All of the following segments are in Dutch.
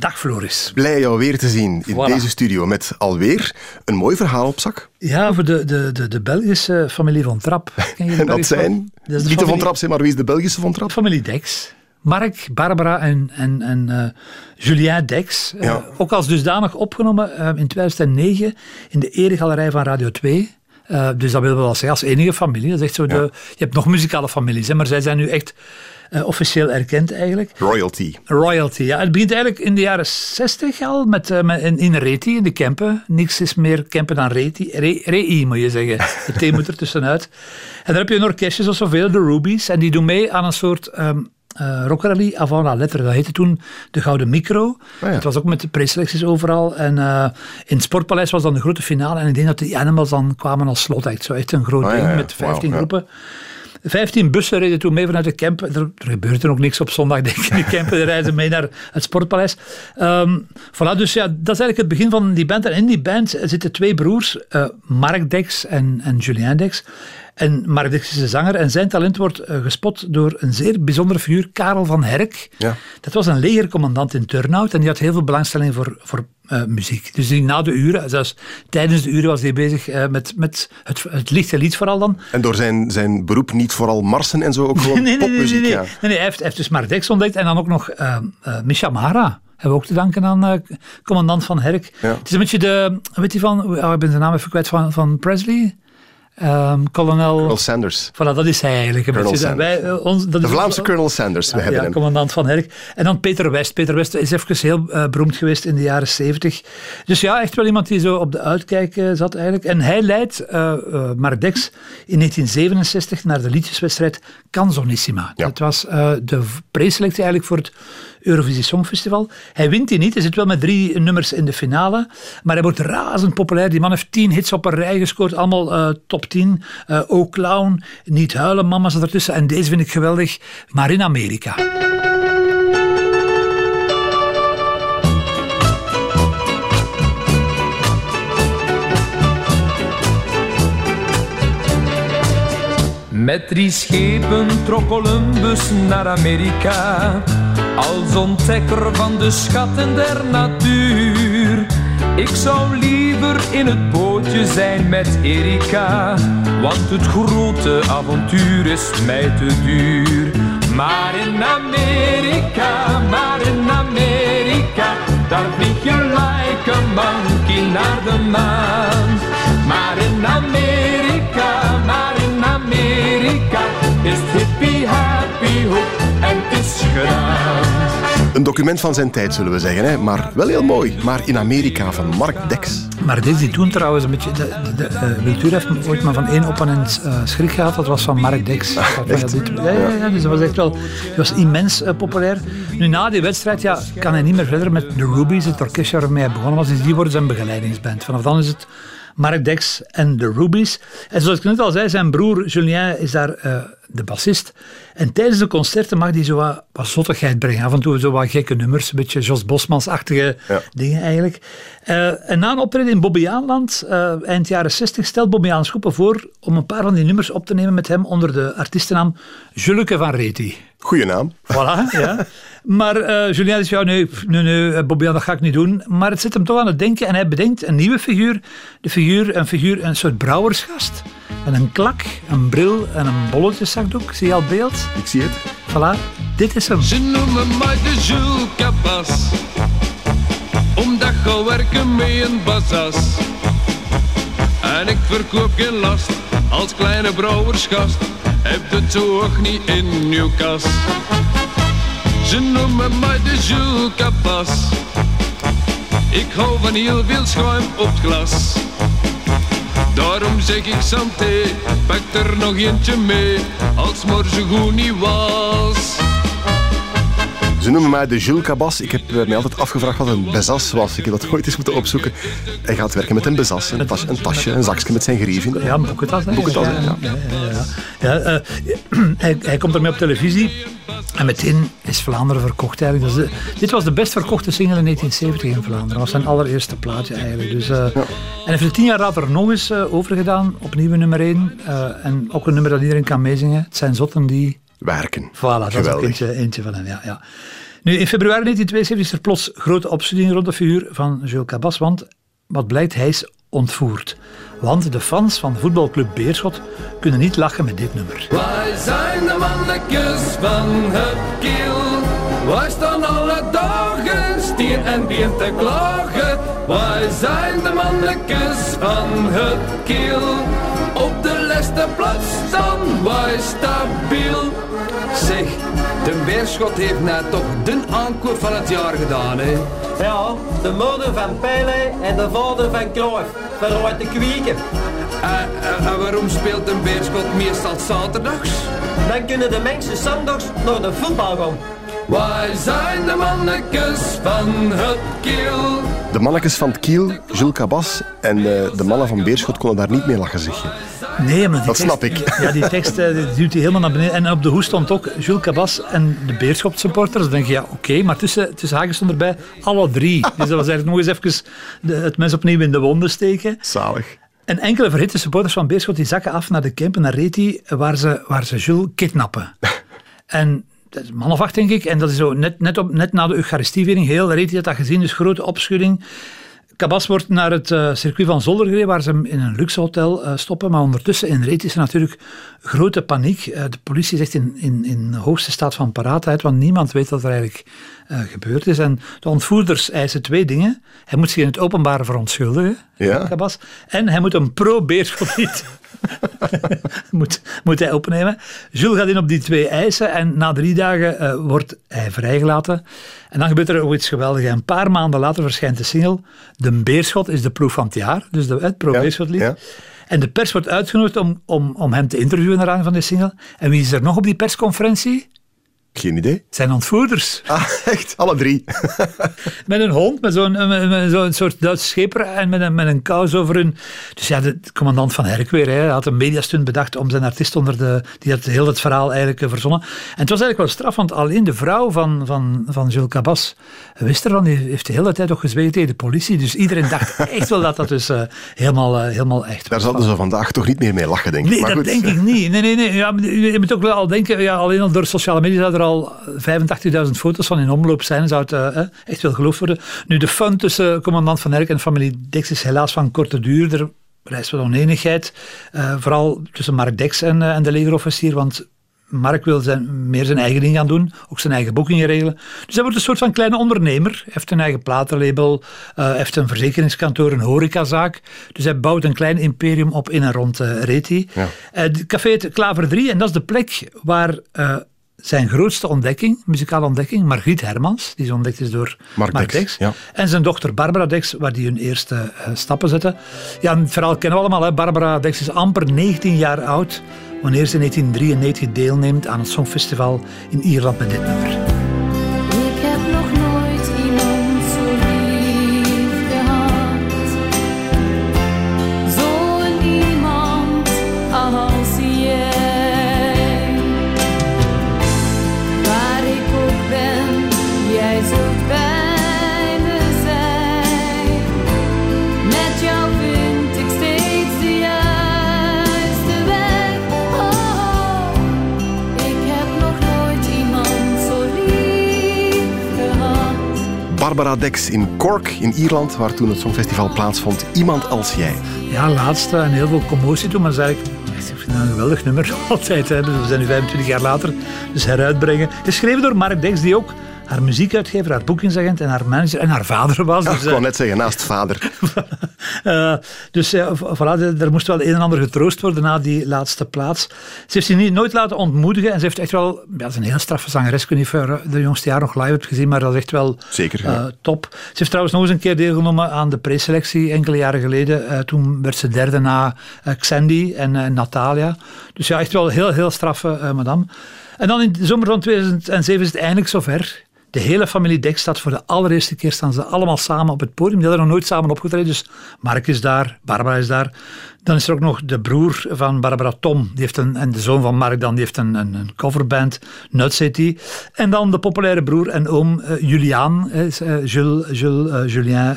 Dag Floris. Blij jou weer te zien in Voilà. deze studio met alweer een mooi verhaal op zak. Ja, voor de, de, de, de Belgische familie van Trap. Ken je de En dat zijn? Dat is niet de Van Trap zijn, maar wie is de Belgische Van Trap? Familie Dex. Mark, Barbara en, en, en eh, Julien Dex. eh, Ja. ook als dusdanig opgenomen eh, in 2009 in de eregalerij van Radio 2. Eh, dus dat willen we wel zeggen als enige familie. Dat is echt zo de, je hebt nog muzikale families, hè, maar zij zijn nu echt eh, officieel erkend eigenlijk. Royalty. Royalty, ja. Het begint eigenlijk in de jaren 60 al met, eh, met in, in Reti, in de Kempen. Niks is meer Kempen dan Reti. Re, Rei, moet je zeggen. De T moet er tussenuit. En daar heb je een orkestje zoals zoveel, de Rubies. En die doen mee aan een soort ehm eh rockrally avant la lettre. Dat heette toen de Gouden Micro. ja. Het was ook met de preselecties overal. En in het Sportpaleis was dan de grote finale. En ik denk dat de Animals dan kwamen als slotact. Zo echt een groot ja, ding ja. met 15 Wauw, ja. 15 bussen reden toen mee vanuit de camp. Er, er gebeurde ook niks op zondag, denk ik. in De campen die reizen mee naar het Sportpaleis. Ehm voilà, dus ja, dat is eigenlijk het begin van die band. En in die band zitten twee broers, eh, Mark Dex en, en Julien Dex. En Mark is de zanger en zijn talent wordt eh, gespot door een zeer bijzondere figuur, Karel van Herk. Ja. Dat was een legercommandant in Turnhout en die had heel veel belangstelling voor, voor eh, muziek. Dus die na de uren, zelfs tijdens de uren was hij bezig eh, met, met het, het lichte lied vooral dan. En door zijn, zijn beroep niet vooral marsen en zo, ook gewoon Nee, nee, nee, nee, popmuziek. nee. Ja. nee, nee, hij, heeft, hij heeft dus Mark ontdekt en dan ook nog eh, Misha Mara. Hebben we ook te danken aan commandant van Herk. Ja. Het is een beetje de, weet je van, oh, ik ben zijn naam even kwijt, van, van Presley. Ehm kolonel, Colonel Sanders. voilà, dat is hij eigenlijk. Een beetje. Wij, eh, ons, dat De is Vlaamse Colonel Sanders. We hebben ja, hem. commandant van Herk. En dan Peter West. Peter West is even heel eh, beroemd geweest in de jaren 70. Dus ja, echt wel iemand die zo op de uitkijk eh, zat eigenlijk. En hij leidt eh, Mark Dex in 1967 naar de liedjeswedstrijd Canzonissima. Ja. Dat was de preselectie eigenlijk voor het Eurovisie Songfestival. Hij wint die niet. Hij zit wel met drie nummers in de finale. Maar hij wordt razend populair. Die man heeft tien hits op een rij gescoord. Allemaal eh, top 10. Eh oh Clown, Niet huilen, mama zat ertussen. En deze vind ik geweldig. Maar in Amerika. Met drie schepen trok Columbus naar Amerika, als ontdekker van de schatten der natuur. Ik zou liever in het bootje zijn met Erika, want het grote avontuur is mij te duur. Maar in Amerika, maar in Amerika, Een document van zijn tijd, zullen we zeggen. Hè? Maar wel heel mooi. Maar in Amerika van Mark Dex. Maar deze die toen trouwens een beetje... De, de, de, eh, Wiltuur heeft ooit maar van één opponent eh schrik gehad. Dat was van Mark Dex. Echt? ja, ja, ja, ja, dus dat was echt wel... Die was immens eh, populair. Nu, na die wedstrijd ja, kan hij niet meer verder met de Rubies, het orkestje waarmee hij begonnen was. Dus die worden zijn begeleidingsband. Vanaf dan is het Mark Dex en de Rubies. En zoals ik net al zei, zijn broer Julien is daar de bassist. En tijdens de concerten mag hij zo wat, wat zottigheid brengen. Af en toe zo wat gekke nummers, een beetje Jos Bosmans-achtige Ja. dingen eigenlijk. Eh, en na een optreden in Bobbejaanland, eh eind jaren 60, stelt Bobbejaans Schoepen voor om een paar van die nummers op te nemen met hem onder de artiestennaam Juleke van Reti. Goeie naam. Voilà, ja. Maar eh Julien zegt, ja, nee, nee, dat ga ik niet doen. Maar het zet hem toch aan het denken en hij bedenkt een nieuwe figuur. De figuur, een figuur, een soort brouwersgast. Met een klak, een bril en een bolletjeszakdoek. Zie je al het beeld? Ik zie het. Voilà, dit is hem. Ze noemen mij de Jules Cabas Omdat ga werken met een bazas En ik verkoop geen last Als kleine brouwersgast Heb het zo ook niet in uw kas Ze noemen mij de Jules Cabas Ik hou van heel veel schuim op het glas Daarom zeg ik santé, pak er nog eentje mee, als morgen goed niet was. Ze noemen mij de Jules Cabas. Ik heb eh, mij altijd afgevraagd wat een bezas was. Ik heb dat ooit eens moeten opzoeken. Hij gaat werken met een bezas, een, tas, een tasje, een zakje met zijn gerief in. Ja, een boekentas. hè. Boekentas, ja. ja, ja, ja. Ja, eh, hij, hij komt ermee op televisie. En meteen is Vlaanderen verkocht eigenlijk. Dit was de best verkochte single in 1970 in Vlaanderen. Dat was zijn allereerste plaatje eigenlijk. Dus, eh, En heeft het tien jaar later nog eens overgedaan. Opnieuw nummer één. Eh, en ook een nummer dat iedereen kan meezingen. Het zijn zotten die Werken. Voilà, dat is ook eentje, eentje van hem, ja, ja. Nu, in februari 1972 is er plots grote opschudding rond de figuur van Jules Cabas, want wat blijkt, hij is ontvoerd. Want de fans van voetbalclub Beerschot kunnen niet lachen met dit nummer. Wij zijn de mannetjes van het kiel. Wij staan alle dagen stier en bier te klagen. Wij zijn de mannetjes van het kiel. Op de laatste plaats staan wij stabiel. Zeg, de Beerschot heeft net toch de aankoop van het jaar gedaan, hè? Ja, de moeder van Pele en de vader van Cruyff. Veruit de kwieken. En, en- en waarom speelt een Beerschot meestal zaterdags? Dan kunnen de mensen zondags naar de voetbal gaan. Wij zijn de mannetjes van het kiel. De mannetjes van het Kiel, Jules Cabas en eh, de mannen van Beerschot konden daar niet mee lachen, zeg je. Nee, maar die Dat tekst, snap ik. Ja, die tekst eh, die duwt hij helemaal naar beneden. En op de hoes stond ook Jules Cabas en de Beerschot supporters. Dan denk je, ja, oké, maar tussen, tussen haakjes stond erbij alle drie. Dus dat was eigenlijk nog eens even de, het mes opnieuw in de wonden steken. Zalig. En enkele verhitte supporters van Beerschot die zakken af naar de Kempen, naar Reti, waar ze, waar ze Jules kidnappen. en dat is een man of acht, denk ik. En dat is zo net, net, op, net na de Eucharistieviering. Heel Reti had dat gezien, dus grote opschudding. Cabas wordt naar het eh, circuit van Zolder gereden, waar ze hem in een luxe hotel eh, stoppen. Maar ondertussen in Reti is er natuurlijk grote paniek. Eh, de politie echt in, in, in de hoogste staat van paraatheid, want niemand weet wat er eigenlijk gebeurd is. En de ontvoerders eisen twee dingen. Hij moet zich in het openbaar verontschuldigen, Ja. Cabas. En hij moet een pro-Beerschot lied moet, moet hij opnemen. Jules gaat in op die twee eisen en na drie dagen eh, wordt hij vrijgelaten. En dan gebeurt er ook iets geweldigs. Een paar maanden later verschijnt de single De Beerschot is de ploeg van het jaar. Dus de, het pro-Beerschot lied. ja. En de pers wordt uitgenodigd om, om, om hem te interviewen naar aanleiding van die single. En wie is er nog op die persconferentie? Geen idee. Zijn ontvoerders. Ah, echt? Alle drie. Met een hond, met zo'n met, zo'n soort Duitse scheper en met een, met een kous over hun. Dus ja, de commandant van Herk weer, hè, had een mediastunt bedacht om zijn artiest onder de. Die had heel het verhaal eigenlijk eh, verzonnen. En het was eigenlijk wel straf, want alleen de vrouw van, van, van Jules Cabas wist ervan. Die heeft de hele tijd ook gezwegen tegen de politie. Dus iedereen dacht echt wel dat dat dus eh, helemaal, eh, helemaal echt Daar was. zouden ze vandaag toch niet meer mee lachen, denk ik. Nee, maar dat goed. denk ik niet. Nee, nee, nee. Ja, je moet ook wel al denken, ja, alleen al door sociale media er al 85.000 foto's van in omloop zijn. Zou het eh, echt wel geloofd worden. Nu, de fun tussen commandant Van Erk en familie Dex is helaas van korte duur. Er rijst wel oneenigheid. eh, vooral tussen Mark Dex en, eh, en de legerofficier, want Mark wil zijn, meer zijn eigen ding gaan doen, ook zijn eigen boekingen regelen. Dus hij wordt een soort van kleine ondernemer. Hij heeft een eigen platenlabel, eh, heeft een verzekeringskantoor, een horecazaak. Dus hij bouwt een klein imperium op in en rond eh Reti. Ja. Eh, het café heet Klaver 3 en dat is de plek waar eh, zijn grootste ontdekking, muzikale ontdekking, Margriet Hermans, die zo ontdekt is door Mark Mark, Dex, Dex, ja. en zijn dochter Barbara Dex, waar die hun eerste eh, stappen zetten. Ja, het verhaal kennen we allemaal. Hè. Barbara Dex is amper 19 jaar oud wanneer ze in 1993 deelneemt aan het Songfestival in Ierland met dit nummer. Barbara Dex in Cork in Ierland, waar toen het Songfestival plaatsvond. Iemand als jij. Ja, laatste en heel veel commotie toen, maar is echt, ik dat een geweldig nummer altijd. We zijn nu 25 jaar later, dus heruitbrengen. Geschreven door Mark Dex, die ook haar muziekuitgever, haar boekingsagent en haar manager en haar vader was. Ja, Dus, ik eh, wou net zeggen, naast vader. Eh, dus v- voilà, er moest wel een en ander getroost worden na die laatste plaats. Ze heeft zich niet, nooit laten ontmoedigen en ze heeft echt wel... Ja, dat is een heel straffe zangeres. Ik weet niet de jongste jaar nog live hebt gezien, maar dat is echt wel Zeker, ja. eh, top. Ze heeft trouwens nog eens een keer deelgenomen aan de preselectie enkele jaren geleden. Eh, toen werd ze derde na eh, Xandy en eh, Natalia. Dus ja, echt wel heel, heel straffe eh, madame. En dan in de zomer van 2007 is het eindelijk zover. De hele familie Dek staat voor de allereerste keer staan ze allemaal samen op het podium. Die hadden nog nooit samen opgetreden. Dus Mark is daar, Barbara is daar. Dan is er ook nog de broer van Barbara Tom. Die heeft een, en de zoon van Mark dan, die heeft een, een, coverband, Nut City. En dan de populaire broer en oom uh, Julian, uh, Jules, Jules, Julien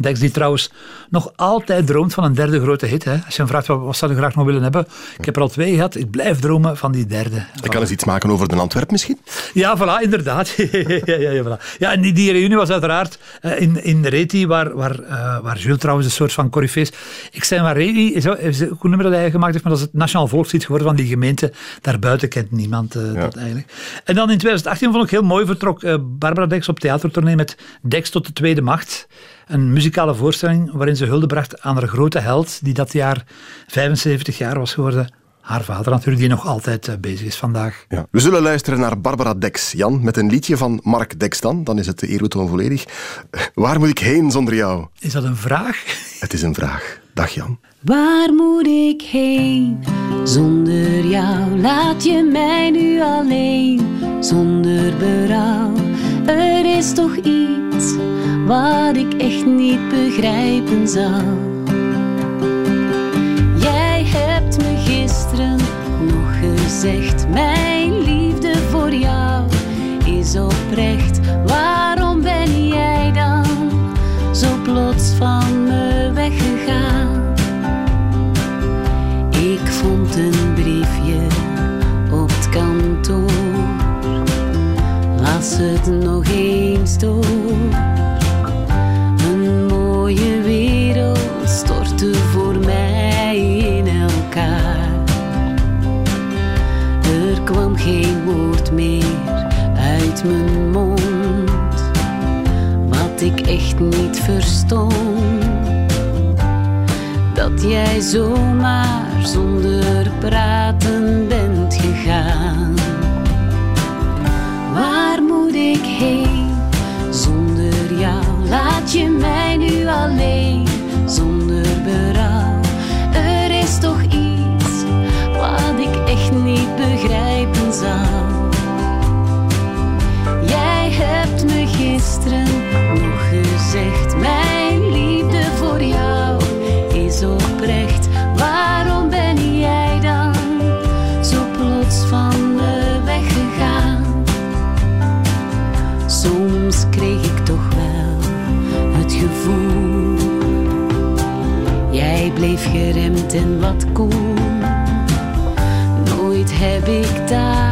Dex, die trouwens nog altijd droomt van een derde grote hit. Hè. Als je hem vraagt, wat, zou je graag nog willen hebben? Ik heb er al twee gehad. Ik blijf dromen van die derde. Ik kan eens iets maken over de Antwerp misschien? Ja, voilà, inderdaad. ja, ja, ja, voilà. ja, en die, die reunie was uiteraard uh, in, in Reti, waar, waar, uh, waar Jules trouwens een soort van coryfees... Ik zei maar, Reti, is, is, hoe nummer dat hij gemaakt heeft, maar dat is het nationaal volkslied geworden van die gemeente. Daarbuiten kent niemand uh, ja. dat eigenlijk. En dan in 2018 vond ik heel mooi, vertrok Barbara Dex op theatertournee met Dex tot de tweede macht een muzikale voorstelling waarin ze hulde bracht aan haar grote held, die dat jaar 75 jaar was geworden. Haar vader natuurlijk, die nog altijd uh, bezig is vandaag. Ja. We zullen luisteren naar Barbara Dex, Jan, met een liedje van Mark Dex dan. Dan is het de eerbetoon volledig. Waar moet ik heen zonder jou? Is dat een vraag? Het is een vraag. Dag Jan. Waar moet ik heen zonder jou? Laat je mij nu alleen, zonder berouw. Er is toch iets wat ik echt niet begrijpen zou. Jij hebt me gisteren nog gezegd, mijn liefde voor jou is oprecht. Waarom ben jij dan zo plots van me weggegaan? Ik vond een briefje op het kantoor, las het nog eens door. Voor mij in elkaar. Er kwam geen woord meer uit mijn mond, wat ik echt niet verstond. Dat jij zomaar zonder praten bent gegaan. Waar moet ik heen zonder jou? Laat je mij nu alleen zonder Jij hebt me gisteren nog gezegd, mijn liefde voor jou is oprecht. Waarom ben jij dan zo plots van me weggegaan? Soms kreeg ik toch wel het gevoel, jij bleef geremd en wat koel. Nooit heb ik daar